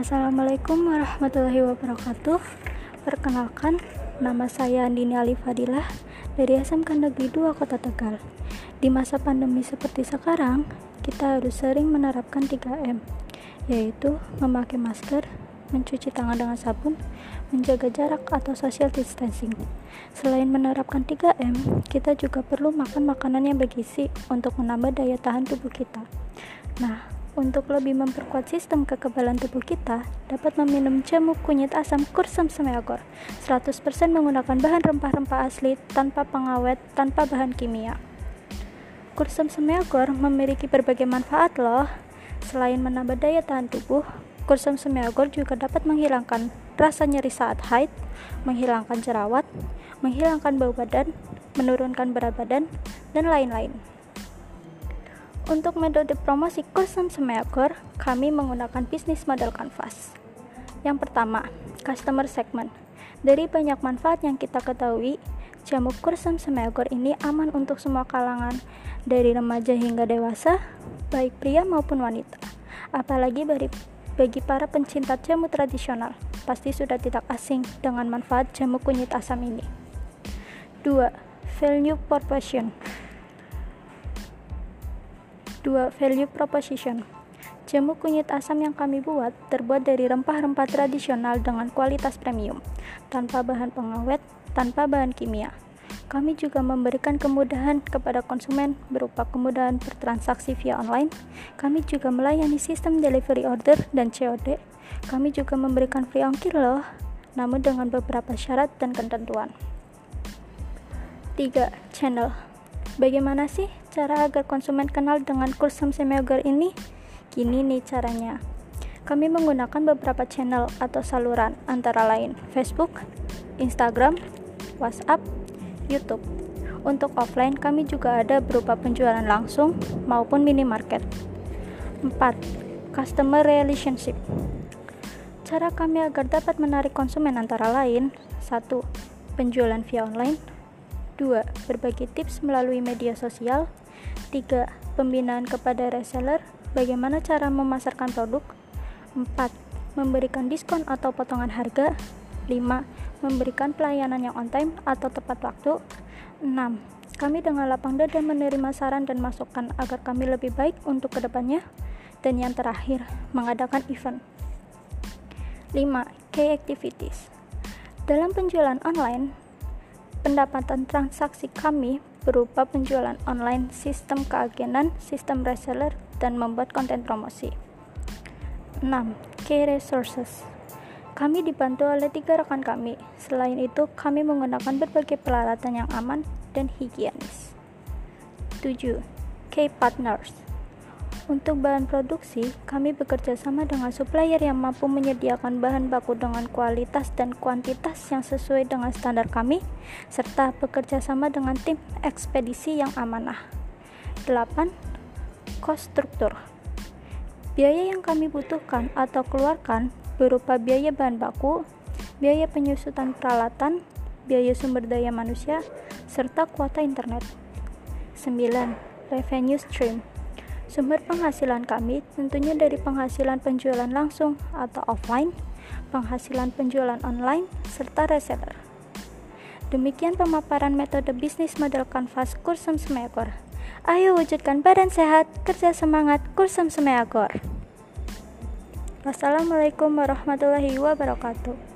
Assalamualaikum warahmatullahi wabarakatuh. Perkenalkan, nama saya Andini Ali Fadilah dari SMK Negeri 2 Kota Tegal. Di masa pandemi seperti sekarang, kita harus sering menerapkan 3M, yaitu memakai masker, mencuci tangan dengan sabun, menjaga jarak atau social distancing. Selain menerapkan 3M, kita juga perlu makan makanan yang bergizi untuk menambah daya tahan tubuh kita. Nah, untuk lebih memperkuat sistem kekebalan tubuh kita, dapat meminum jamu kunyit asam kursam semeagor 100% menggunakan bahan rempah-rempah asli tanpa pengawet, tanpa bahan kimia. Kursam semeagor memiliki berbagai manfaat loh. Selain menambah daya tahan tubuh, kursam semeagor juga dapat menghilangkan rasa nyeri saat haid, menghilangkan jerawat, menghilangkan bau badan, menurunkan berat badan, dan lain-lain. Untuk metode promosi Kusam Semeagor, kami menggunakan bisnis model canvas. Yang pertama, customer segment. Dari banyak manfaat yang kita ketahui, jamu Kursam Semeagor ini aman untuk semua kalangan, dari remaja hingga dewasa, baik pria maupun wanita. Apalagi bagi, para pencinta jamu tradisional, pasti sudah tidak asing dengan manfaat jamu kunyit asam ini. 2. Value proportion 2. Value Proposition Jamu kunyit asam yang kami buat terbuat dari rempah-rempah tradisional dengan kualitas premium, tanpa bahan pengawet, tanpa bahan kimia. Kami juga memberikan kemudahan kepada konsumen berupa kemudahan bertransaksi via online. Kami juga melayani sistem delivery order dan COD. Kami juga memberikan free ongkir loh, namun dengan beberapa syarat dan ketentuan. 3. Channel Bagaimana sih cara agar konsumen kenal dengan kurs Semeagar ini? Gini nih caranya. Kami menggunakan beberapa channel atau saluran antara lain Facebook, Instagram, WhatsApp, YouTube. Untuk offline kami juga ada berupa penjualan langsung maupun minimarket. 4. Customer relationship. Cara kami agar dapat menarik konsumen antara lain 1. Penjualan via online 2. Berbagi tips melalui media sosial 3. Pembinaan kepada reseller Bagaimana cara memasarkan produk 4. Memberikan diskon atau potongan harga 5. Memberikan pelayanan yang on time atau tepat waktu 6. Kami dengan lapang dada menerima saran dan masukan agar kami lebih baik untuk ke depannya dan yang terakhir, mengadakan event 5. Key activities dalam penjualan online, Pendapatan transaksi kami berupa penjualan online, sistem keagenan, sistem reseller, dan membuat konten promosi. 6. Key resources kami dibantu oleh tiga rekan kami. Selain itu, kami menggunakan berbagai peralatan yang aman dan higienis. 7. Key partners untuk bahan produksi, kami bekerja sama dengan supplier yang mampu menyediakan bahan baku dengan kualitas dan kuantitas yang sesuai dengan standar kami, serta bekerja sama dengan tim ekspedisi yang amanah. 8. Cost struktur Biaya yang kami butuhkan atau keluarkan berupa biaya bahan baku, biaya penyusutan peralatan, biaya sumber daya manusia, serta kuota internet. 9. Revenue stream Sumber penghasilan kami tentunya dari penghasilan penjualan langsung atau offline, penghasilan penjualan online, serta reseller. Demikian pemaparan metode bisnis model kanvas Kursem Semeakor. Ayo wujudkan badan sehat, kerja semangat, Kursem Semeakor. Wassalamualaikum warahmatullahi wabarakatuh.